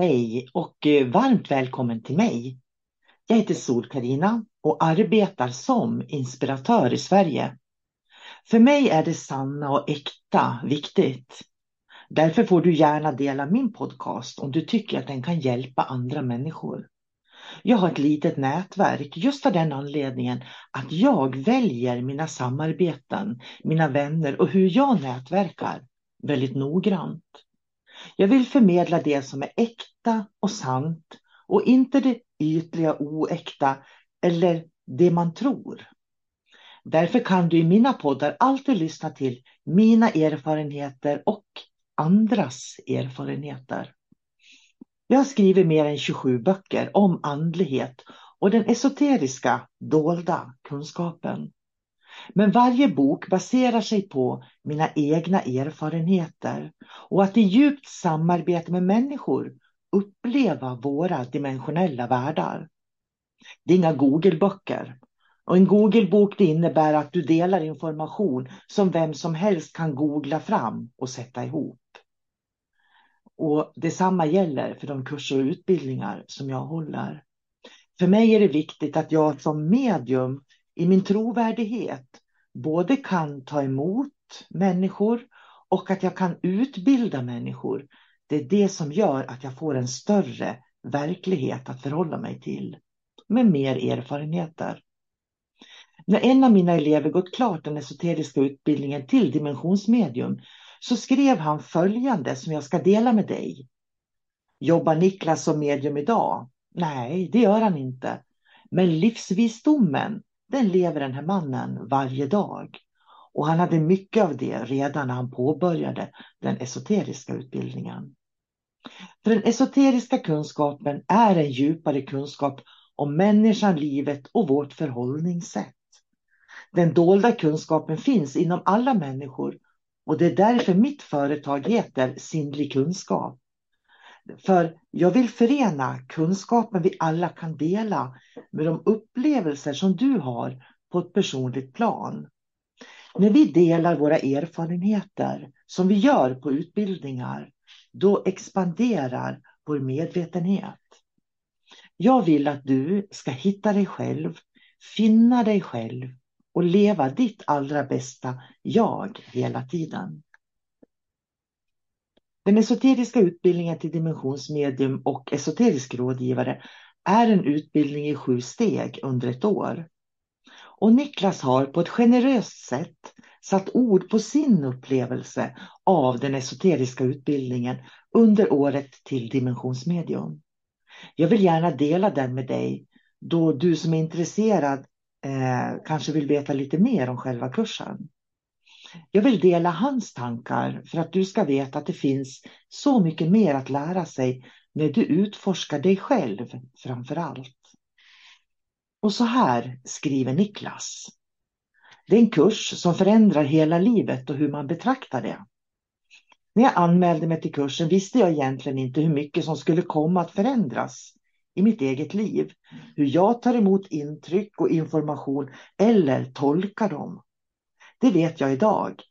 Hej och eh, varmt välkommen till mig. Jag heter sol karina och arbetar som inspiratör i Sverige. För mig är det sanna och äkta viktigt. Därför får du gärna dela min podcast om du tycker att den kan hjälpa andra människor. Jag har ett litet nätverk just av den anledningen att jag väljer mina samarbeten, mina vänner och hur jag nätverkar väldigt noggrant. Jag vill förmedla det som är äkta och sant och inte det ytliga oäkta eller det man tror. Därför kan du i mina poddar alltid lyssna till mina erfarenheter och andras erfarenheter. Jag har skrivit mer än 27 böcker om andlighet och den esoteriska, dolda kunskapen. Men varje bok baserar sig på mina egna erfarenheter och att i djupt samarbete med människor uppleva våra dimensionella världar. Det är inga Google-böcker. Och en Google-bok innebär att du delar information som vem som helst kan googla fram och sätta ihop. Och Detsamma gäller för de kurser och utbildningar som jag håller. För mig är det viktigt att jag som medium i min trovärdighet både kan ta emot människor och att jag kan utbilda människor. Det är det som gör att jag får en större verklighet att förhålla mig till med mer erfarenheter. När en av mina elever gått klart den esoteriska utbildningen till dimensionsmedium så skrev han följande som jag ska dela med dig. Jobbar Niklas som medium idag? Nej, det gör han inte. Men livsvisdomen den lever den här mannen varje dag. Och han hade mycket av det redan när han påbörjade den esoteriska utbildningen. För den esoteriska kunskapen är en djupare kunskap om människan, livet och vårt förhållningssätt. Den dolda kunskapen finns inom alla människor och det är därför mitt företag heter Sinnlig kunskap. För jag vill förena kunskapen vi alla kan dela med de upplevelser som du har på ett personligt plan. När vi delar våra erfarenheter, som vi gör på utbildningar, då expanderar vår medvetenhet. Jag vill att du ska hitta dig själv, finna dig själv och leva ditt allra bästa jag hela tiden. Den esoteriska utbildningen till dimensionsmedium och esoterisk rådgivare är en utbildning i sju steg under ett år. Och Niklas har på ett generöst sätt satt ord på sin upplevelse av den esoteriska utbildningen under året till dimensionsmedium. Jag vill gärna dela den med dig då du som är intresserad eh, kanske vill veta lite mer om själva kursen. Jag vill dela hans tankar för att du ska veta att det finns så mycket mer att lära sig när du utforskar dig själv framför allt. Och så här skriver Niklas. Det är en kurs som förändrar hela livet och hur man betraktar det. När jag anmälde mig till kursen visste jag egentligen inte hur mycket som skulle komma att förändras i mitt eget liv. Hur jag tar emot intryck och information eller tolkar dem det vet jag idag.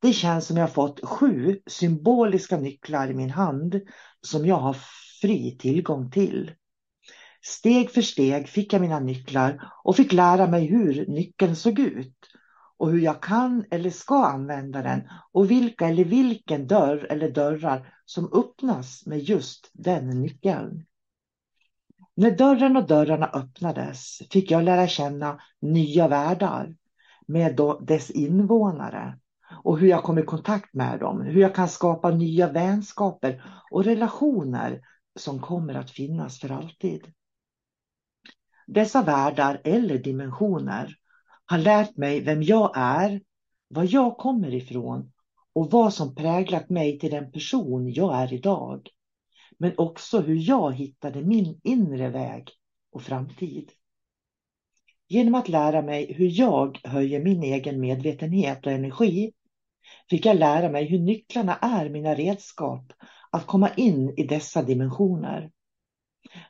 Det känns som jag fått sju symboliska nycklar i min hand som jag har fri tillgång till. Steg för steg fick jag mina nycklar och fick lära mig hur nyckeln såg ut och hur jag kan eller ska använda den och vilka eller vilken dörr eller dörrar som öppnas med just den nyckeln. När dörren och dörrarna öppnades fick jag lära känna nya världar med dess invånare och hur jag kommer i kontakt med dem, hur jag kan skapa nya vänskaper och relationer som kommer att finnas för alltid. Dessa världar eller dimensioner har lärt mig vem jag är, var jag kommer ifrån och vad som präglat mig till den person jag är idag. Men också hur jag hittade min inre väg och framtid. Genom att lära mig hur jag höjer min egen medvetenhet och energi fick jag lära mig hur nycklarna är mina redskap att komma in i dessa dimensioner.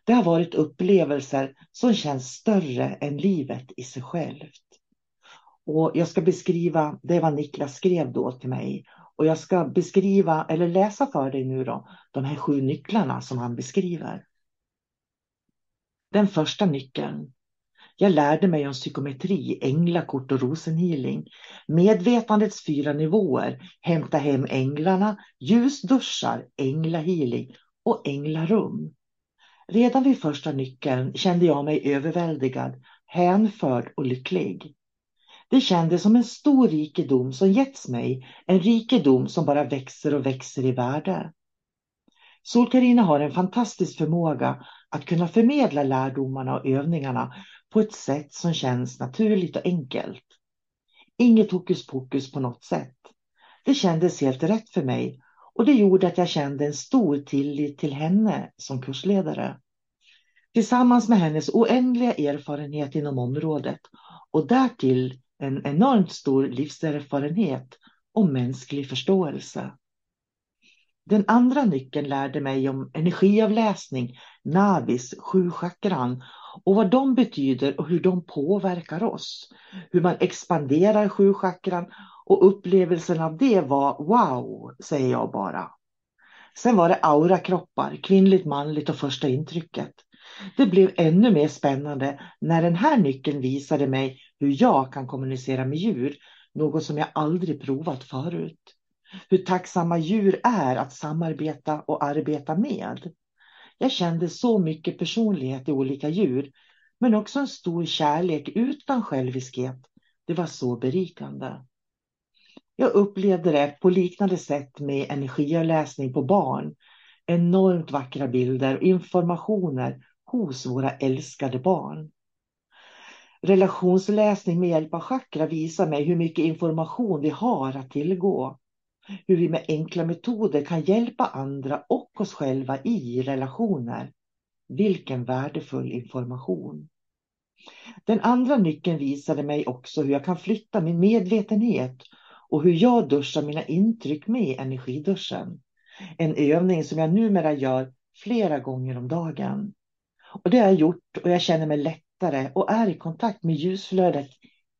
Det har varit upplevelser som känns större än livet i sig självt. Och jag ska beskriva, det vad Niklas skrev då till mig. Och jag ska beskriva, eller läsa för dig nu då, de här sju nycklarna som han beskriver. Den första nyckeln. Jag lärde mig om psykometri, änglakort och rosenhealing. Medvetandets fyra nivåer. Hämta hem änglarna, ljusduschar, änglahealing och änglarum. Redan vid första nyckeln kände jag mig överväldigad, hänförd och lycklig. Det kändes som en stor rikedom som getts mig, en rikedom som bara växer och växer i värde. Solkarina har en fantastisk förmåga att kunna förmedla lärdomarna och övningarna på ett sätt som känns naturligt och enkelt. Inget hokus pokus på något sätt. Det kändes helt rätt för mig och det gjorde att jag kände en stor tillit till henne som kursledare. Tillsammans med hennes oändliga erfarenhet inom området och därtill en enormt stor livserfarenhet och mänsklig förståelse. Den andra nyckeln lärde mig om energiavläsning, navis, sju chakran och vad de betyder och hur de påverkar oss. Hur man expanderar sju chakran och upplevelsen av det var wow, säger jag bara. Sen var det aurakroppar, kvinnligt, manligt och första intrycket. Det blev ännu mer spännande när den här nyckeln visade mig hur jag kan kommunicera med djur, något som jag aldrig provat förut. Hur tacksamma djur är att samarbeta och arbeta med. Jag kände så mycket personlighet i olika djur, men också en stor kärlek utan själviskhet. Det var så berikande. Jag upplevde det på liknande sätt med energiavläsning på barn. Enormt vackra bilder och informationer hos våra älskade barn. Relationsläsning med hjälp av chakra visar mig hur mycket information vi har att tillgå. Hur vi med enkla metoder kan hjälpa andra och oss själva i relationer. Vilken värdefull information. Den andra nyckeln visade mig också hur jag kan flytta min medvetenhet och hur jag duschar mina intryck med energiduschen. En övning som jag numera gör flera gånger om dagen. Och det har jag gjort och jag känner mig lättare och är i kontakt med ljusflödet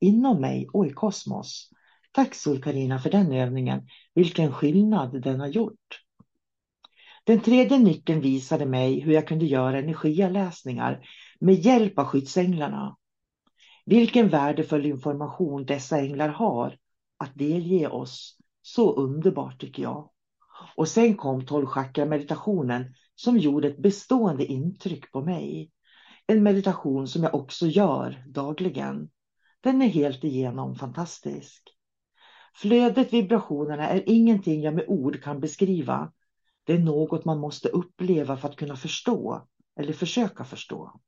inom mig och i kosmos. Tack Sol-Karina för den övningen. Vilken skillnad den har gjort. Den tredje nyckeln visade mig hur jag kunde göra energialäsningar med hjälp av skyddsänglarna. Vilken värdefull information dessa änglar har att delge oss. Så underbart tycker jag. Och sen kom 12 meditationen som gjorde ett bestående intryck på mig. En meditation som jag också gör dagligen. Den är helt igenom fantastisk. Flödet, vibrationerna är ingenting jag med ord kan beskriva. Det är något man måste uppleva för att kunna förstå eller försöka förstå.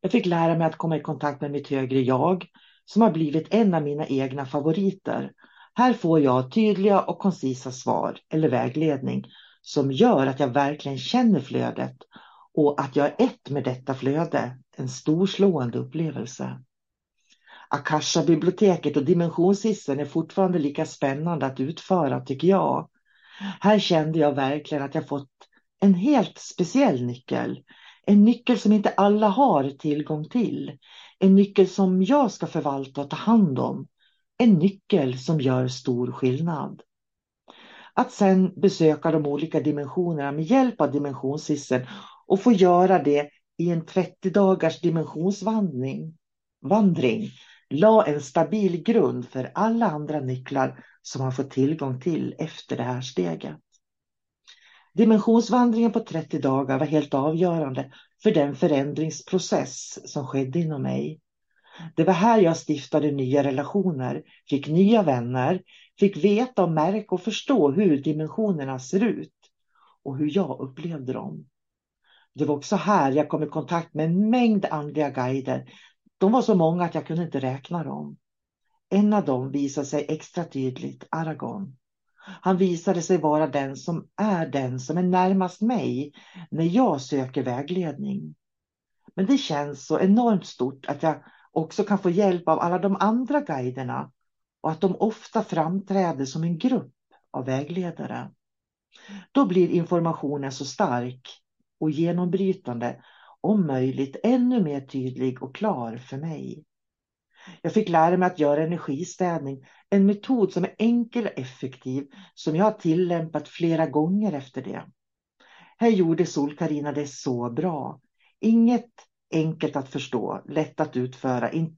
Jag fick lära mig att komma i kontakt med mitt högre jag som har blivit en av mina egna favoriter. Här får jag tydliga och koncisa svar eller vägledning som gör att jag verkligen känner flödet och att jag är ett med detta flöde. En storslående upplevelse. Akasha-biblioteket och dimensionshissen är fortfarande lika spännande att utföra tycker jag. Här kände jag verkligen att jag fått en helt speciell nyckel. En nyckel som inte alla har tillgång till. En nyckel som jag ska förvalta och ta hand om. En nyckel som gör stor skillnad. Att sen besöka de olika dimensionerna med hjälp av dimensionshissen och få göra det i en 30 dagars dimensionsvandring vandring, la en stabil grund för alla andra nycklar som man får tillgång till efter det här steget. Dimensionsvandringen på 30 dagar var helt avgörande för den förändringsprocess som skedde inom mig. Det var här jag stiftade nya relationer, fick nya vänner, fick veta och märka och förstå hur dimensionerna ser ut och hur jag upplevde dem. Det var också här jag kom i kontakt med en mängd andliga guider. De var så många att jag kunde inte räkna dem. En av dem visade sig extra tydligt, Aragon. Han visade sig vara den som är den som är närmast mig när jag söker vägledning. Men det känns så enormt stort att jag också kan få hjälp av alla de andra guiderna och att de ofta framträder som en grupp av vägledare. Då blir informationen så stark och genombrytande, om möjligt ännu mer tydlig och klar för mig. Jag fick lära mig att göra energistädning, en metod som är enkel och effektiv som jag har tillämpat flera gånger efter det. Här gjorde Sol-Karina det så bra. Inget enkelt att förstå, lätt att utföra. In,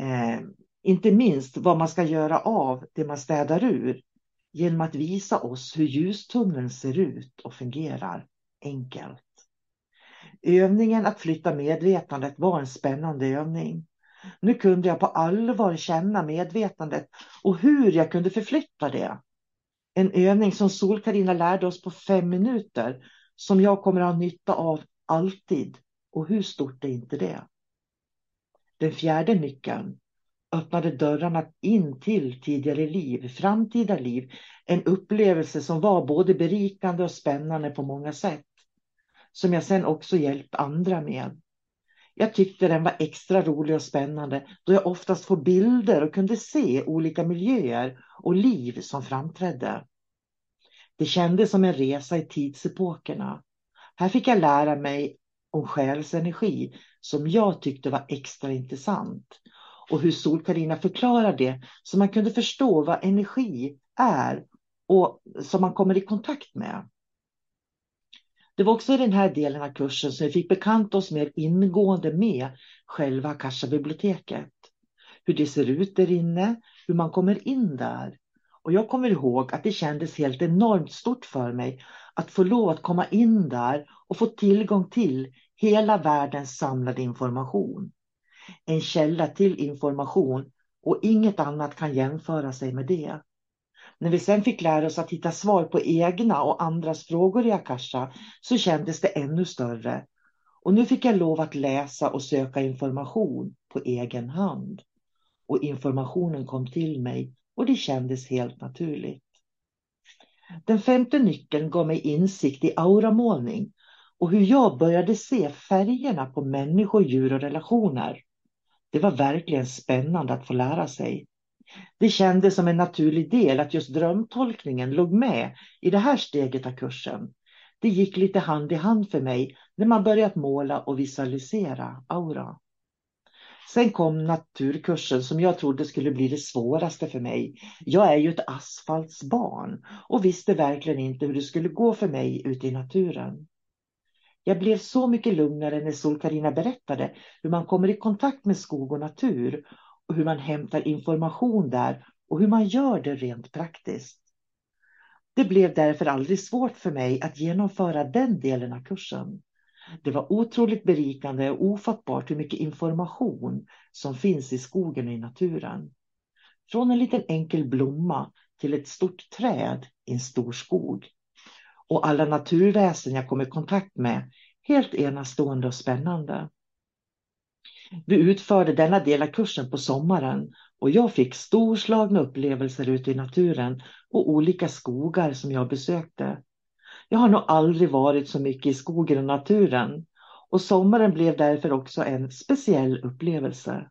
eh, inte minst vad man ska göra av det man städar ur genom att visa oss hur ljustunneln ser ut och fungerar. Enkelt. Övningen att flytta medvetandet var en spännande övning. Nu kunde jag på allvar känna medvetandet och hur jag kunde förflytta det. En övning som Sol-Karina lärde oss på fem minuter som jag kommer att ha nytta av alltid. Och hur stort är inte det? Den fjärde nyckeln öppnade dörrarna in till tidigare liv, framtida liv. En upplevelse som var både berikande och spännande på många sätt. Som jag sen också hjälpt andra med. Jag tyckte den var extra rolig och spännande då jag oftast får bilder och kunde se olika miljöer och liv som framträdde. Det kändes som en resa i tidsepokerna. Här fick jag lära mig om själsenergi som jag tyckte var extra intressant. Och hur Sol-Karina förklarar det så man kunde förstå vad energi är och som man kommer i kontakt med. Det var också i den här delen av kursen som vi fick bekanta oss mer ingående med själva Akasha-biblioteket. Hur det ser ut där inne, hur man kommer in där. Och jag kommer ihåg att det kändes helt enormt stort för mig att få lov att komma in där och få tillgång till hela världens samlade information. En källa till information och inget annat kan jämföra sig med det. När vi sen fick lära oss att hitta svar på egna och andras frågor i Akasha så kändes det ännu större. Och nu fick jag lov att läsa och söka information på egen hand. Och informationen kom till mig och det kändes helt naturligt. Den femte nyckeln gav mig insikt i auramålning och hur jag började se färgerna på människor, djur och relationer. Det var verkligen spännande att få lära sig. Det kändes som en naturlig del att just drömtolkningen låg med i det här steget av kursen. Det gick lite hand i hand för mig när man börjat måla och visualisera aura. Sen kom naturkursen som jag trodde skulle bli det svåraste för mig. Jag är ju ett asfaltsbarn och visste verkligen inte hur det skulle gå för mig ute i naturen. Jag blev så mycket lugnare när Sol-Karina berättade hur man kommer i kontakt med skog och natur och hur man hämtar information där och hur man gör det rent praktiskt. Det blev därför aldrig svårt för mig att genomföra den delen av kursen. Det var otroligt berikande och ofattbart hur mycket information som finns i skogen och i naturen. Från en liten enkel blomma till ett stort träd i en stor skog. Och alla naturväsen jag kom i kontakt med, helt enastående och spännande. Vi utförde denna del av kursen på sommaren och jag fick storslagna upplevelser ute i naturen och olika skogar som jag besökte. Jag har nog aldrig varit så mycket i skogen och naturen och sommaren blev därför också en speciell upplevelse.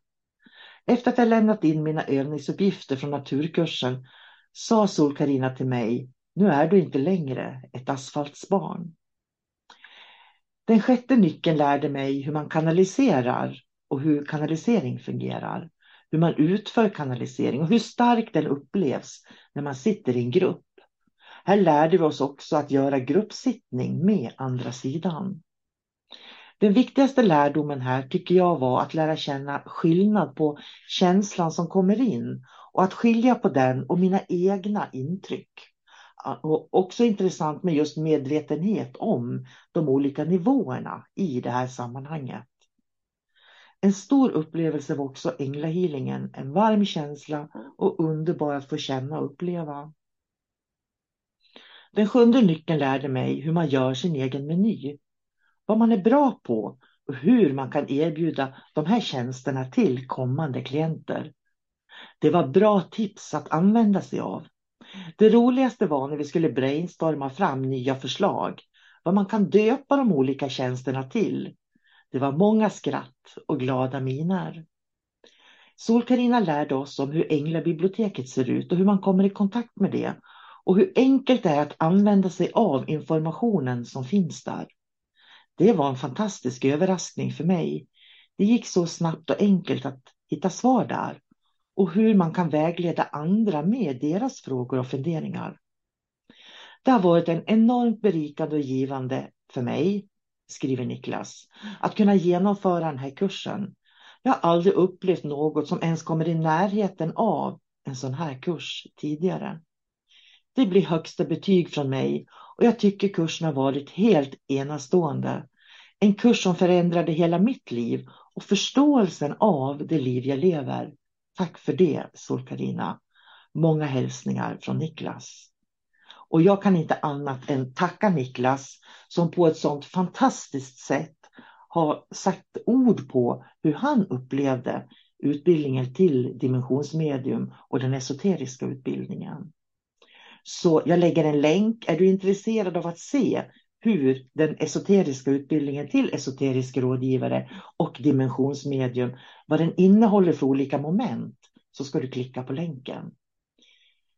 Efter att jag lämnat in mina övningsuppgifter från naturkursen sa Sol-Karina till mig, nu är du inte längre ett asfaltsbarn. Den sjätte nyckeln lärde mig hur man kanaliserar och hur kanalisering fungerar. hur man utför kanalisering och hur stark den upplevs när man sitter i en grupp. Här lärde vi oss också att göra gruppsittning med andra sidan. Den viktigaste lärdomen här tycker jag var att lära känna skillnad på känslan som kommer in och att skilja på den och mina egna intryck. Och också intressant med just medvetenhet om de olika nivåerna i det här sammanhanget. En stor upplevelse var också änglahealingen, en varm känsla och underbar att få känna och uppleva. Den sjunde nyckeln lärde mig hur man gör sin egen meny, vad man är bra på och hur man kan erbjuda de här tjänsterna till kommande klienter. Det var bra tips att använda sig av. Det roligaste var när vi skulle brainstorma fram nya förslag, vad man kan döpa de olika tjänsterna till. Det var många skratt och glada miner. Sol-Carina lärde oss om hur Änglabiblioteket ser ut och hur man kommer i kontakt med det och hur enkelt det är att använda sig av informationen som finns där. Det var en fantastisk överraskning för mig. Det gick så snabbt och enkelt att hitta svar där och hur man kan vägleda andra med deras frågor och funderingar. Det har varit en enormt berikande och givande för mig, skriver Niklas, att kunna genomföra den här kursen. Jag har aldrig upplevt något som ens kommer i närheten av en sån här kurs tidigare. Det blir högsta betyg från mig och jag tycker kursen har varit helt enastående. En kurs som förändrade hela mitt liv och förståelsen av det liv jag lever. Tack för det, Sol-Carina. Många hälsningar från Niklas. Och jag kan inte annat än tacka Niklas som på ett sådant fantastiskt sätt har sagt ord på hur han upplevde utbildningen till dimensionsmedium och den esoteriska utbildningen. Så jag lägger en länk. Är du intresserad av att se hur den esoteriska utbildningen till esoterisk rådgivare och dimensionsmedium, vad den innehåller för olika moment, så ska du klicka på länken.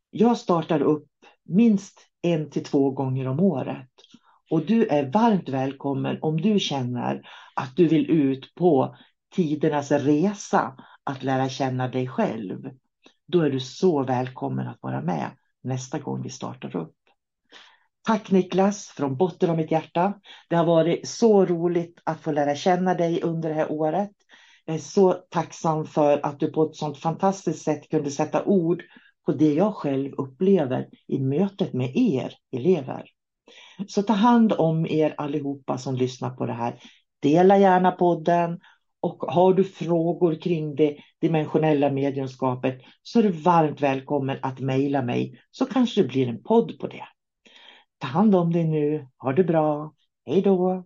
Jag startar upp minst en till två gånger om året och du är varmt välkommen om du känner att du vill ut på tidernas resa att lära känna dig själv. Då är du så välkommen att vara med nästa gång vi startar upp. Tack Niklas från botten av mitt hjärta. Det har varit så roligt att få lära känna dig under det här året. Jag är så tacksam för att du på ett sådant fantastiskt sätt kunde sätta ord på det jag själv upplever i mötet med er elever. Så ta hand om er allihopa som lyssnar på det här. Dela gärna podden och har du frågor kring det dimensionella mediumskapet så är du varmt välkommen att mejla mig så kanske det blir en podd på det. Ta hand om dig nu. Ha det bra. Hej då!